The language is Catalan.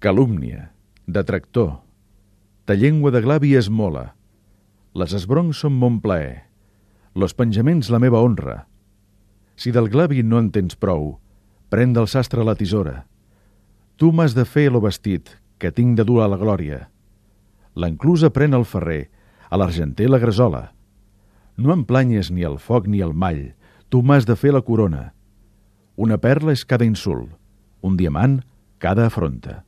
Calúmnia, detractor. Ta llengua de glavi és mola. Les esbroncs són mon plaer. Los penjaments la meva honra. Si del glavi no en tens prou, pren del sastre la tisora. Tu m'has de fer lo vestit, que tinc de dur a la glòria. L'enclusa pren el ferrer, a l'argenter la gresola. No em planyes ni el foc ni el mall, tu m'has de fer la corona. Una perla és cada insult, un diamant cada afronta.